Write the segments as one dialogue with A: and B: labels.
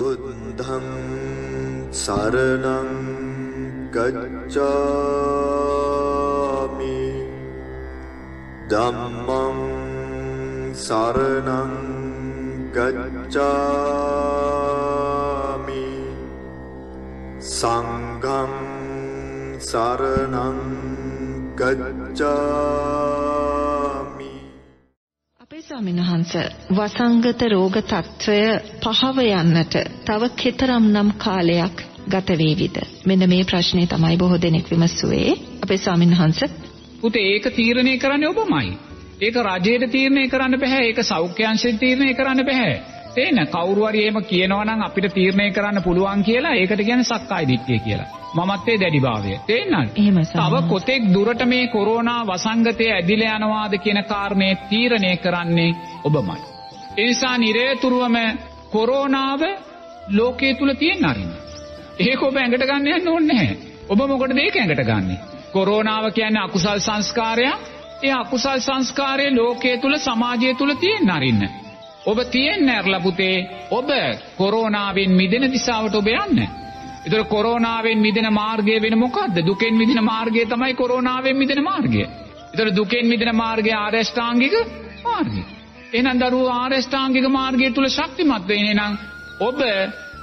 A: बुद्धं शरणं गच्छामि। धम्मं शरणं गच्छामि। सङ्घं शरणं गच्छामि।
B: අවසරයි ස්වාමීන් වහන්ස වසංගත රෝග తত্ত্বය පහව යන්නට තව කෙතරම්නම් කාලයක් ගත වේවිද? මෙන්න මේ ප්‍රශ්නේ තමයි බොහෝ දෙනෙක් විමසුවේ. අපේ ස්වාමීන් වහන්ස
C: පුතේ ඒක තීරණය කරන්නේ ඔබමයි. ඒක රජයට තීරණය කරන්න බෑ ඒක සෞඛ්‍ය අංශයෙන් තීරණය කරන්න බෑ. තේන කවුරු හරි එහෙම කියනවා නම් අපිට තීරණය කරන්න පුළුවන් කියලා ඒකට කියන්නේ සක්කාය දිට්ඨිය කියලා. මමත් ඒ දැඩිභාවය. තේන්නද?
B: එහෙමයි.
C: තව කොතෙක් දුරට මේ කොරෝනා වසංගතය ඇදිලා යනවාද කියන කාරණේ තීරණය කරන්නේ ඔබමයි. ඒ නිසා නිරේතුරුවම කොරෝනාව ලෝකයේ තුල තියෙන අරින්න. ඒක ඔබ ඇඟට ගන්න යන්න ඕනේ නැහැ. ඔබ මොකටද ඒක ඇඟට ගන්නෙ? කොරෝනාව කියන්නේ අකුසල් සංස්කාරයක්. ඒ අකුසල් සංස්කාරය ලෝකයේ තුල සමාජය තුල තියෙන අරින්න. ඔබ තියෙන්න ඇරලා පුතේ ඔබ කොරෝනාවෙන් මිදෙන දිශාවට ඔබ යන්න. ඒතර කොරෝනාවෙන් මිදෙන මාර්ගය වෙන මොකද්ද? දුකෙන් මිදෙන මාර්ගය තමයි කොරෝනාවෙන් මිදෙන මාර්ගය. ඒතර දුකෙන් මිදෙන මාර්ගය ආරෂ්ඨාංගික මාර්ගය. එහෙනම් දරුවෝ ආරෂ්ඨාංගික මාර්ගය තුල ශක්තිමත් වෙන්නේ නම් ඔබ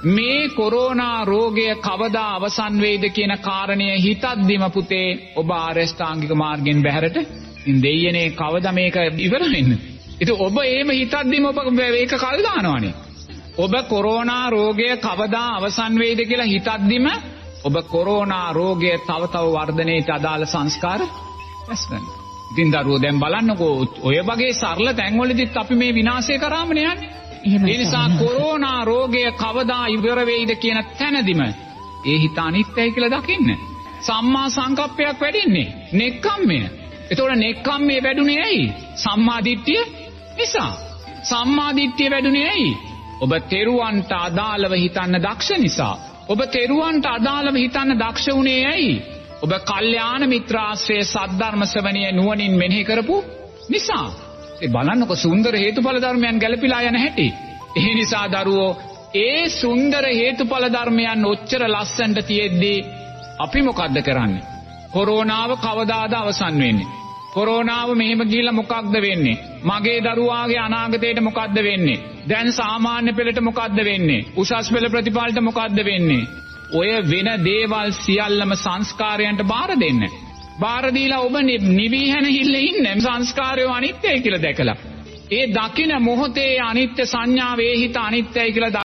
C: මේ කොරෝනා රෝගය කවදා අවසන් වෙයිද කියන කාරණය හිතද්දිම පුතේ ඔබ ආරෂ්ඨාංගික මාර්ගෙන් බැහැරට ඉතින් දෙයියනේ කවදා මේක ඉවර වෙන්නේ? ඉතින් ඔබ එහෙම හිතද්දිම ඔබ මේක කල් දානවනේ. ඔබ කොරෝනා රෝගය කවදා අවසන් වෙයිද කියලා හිතද්දිම ඔබ කොරෝනා රෝගය තව තව වර්ධනයට අදාළ සංස්කාර රැස් කරනවා. ඉතින් දරුවෝ දැන් බලන්නකෝ ඔය වගේ සරල තැන්වලදීත් අපි මේ විනාශය කරාමනේ යන්නේ. ඒ නිසා. කොරෝනා රෝගය කවදා ඉවර වෙයිද කියන තැනදිම ඒ හිත අනිත්‍යයි කියලා දකින්න. සම්මා සංකප්පයක් වැඩින්නේ. නෙක්ඛම්මය. එතකොට නෙක්ඛම්මේ වැඩුණේ ඇයි? සම්මා දිට්ඨිය නිසා. සම්මා දිට්ඨිය වැඩුණේ ඇයි? ඔබ තෙරුවන්ට අදාළව හිතන්න දක්ෂ නිසා. ඔබ තෙරුවන්ට අදාළව හිතන්න දක්ෂ වුණේ ඇයි? ඔබ කල්යාණ මිත්‍රාශ්‍රයේ සද්ධර්ම ශ්‍රවණය නුවණින් මෙනෙහි කරපු නිසා. ඒ බලන්නකො සුන්දර හේතුඵල ධර්මයන් ගැලපිලා යන හැටි. ඒ නිසා දරුවෝ ඒ සුන්දර හේතුඵල ධර්මයන් ඔච්චර ලස්සනට තියෙද්දී අපි මොකද්ද කරන්නේ? කොරෝනාව කවදාද අවසන් වෙන්නේ? කොරෝනාව මෙහෙම ගිහිල්ලා මොකක්ද වෙන්නේ? මගේ දරුවාගේ අනාගතයට මොකද්ද වෙන්නේ? දැන් සාමාන්‍ය පෙළට මොකද්ද වෙන්නේ? උසස් පෙළ ප්‍රතිඵලට මොකද්ද වෙන්නේ? ඔය වෙන දේවල් සියල්ලම සංස්කාරයන්ට බාර දෙන්න. බාර දීලා ඔබ නි- නිවි හැනහිල්ල ඉන්න සංස්කාරය අනිත්‍යයි කියලා දැකලා. ඒ දකින මොහොතේ අනිත්‍ය සංඥාවේ හිත අනිත්‍යයි කියලා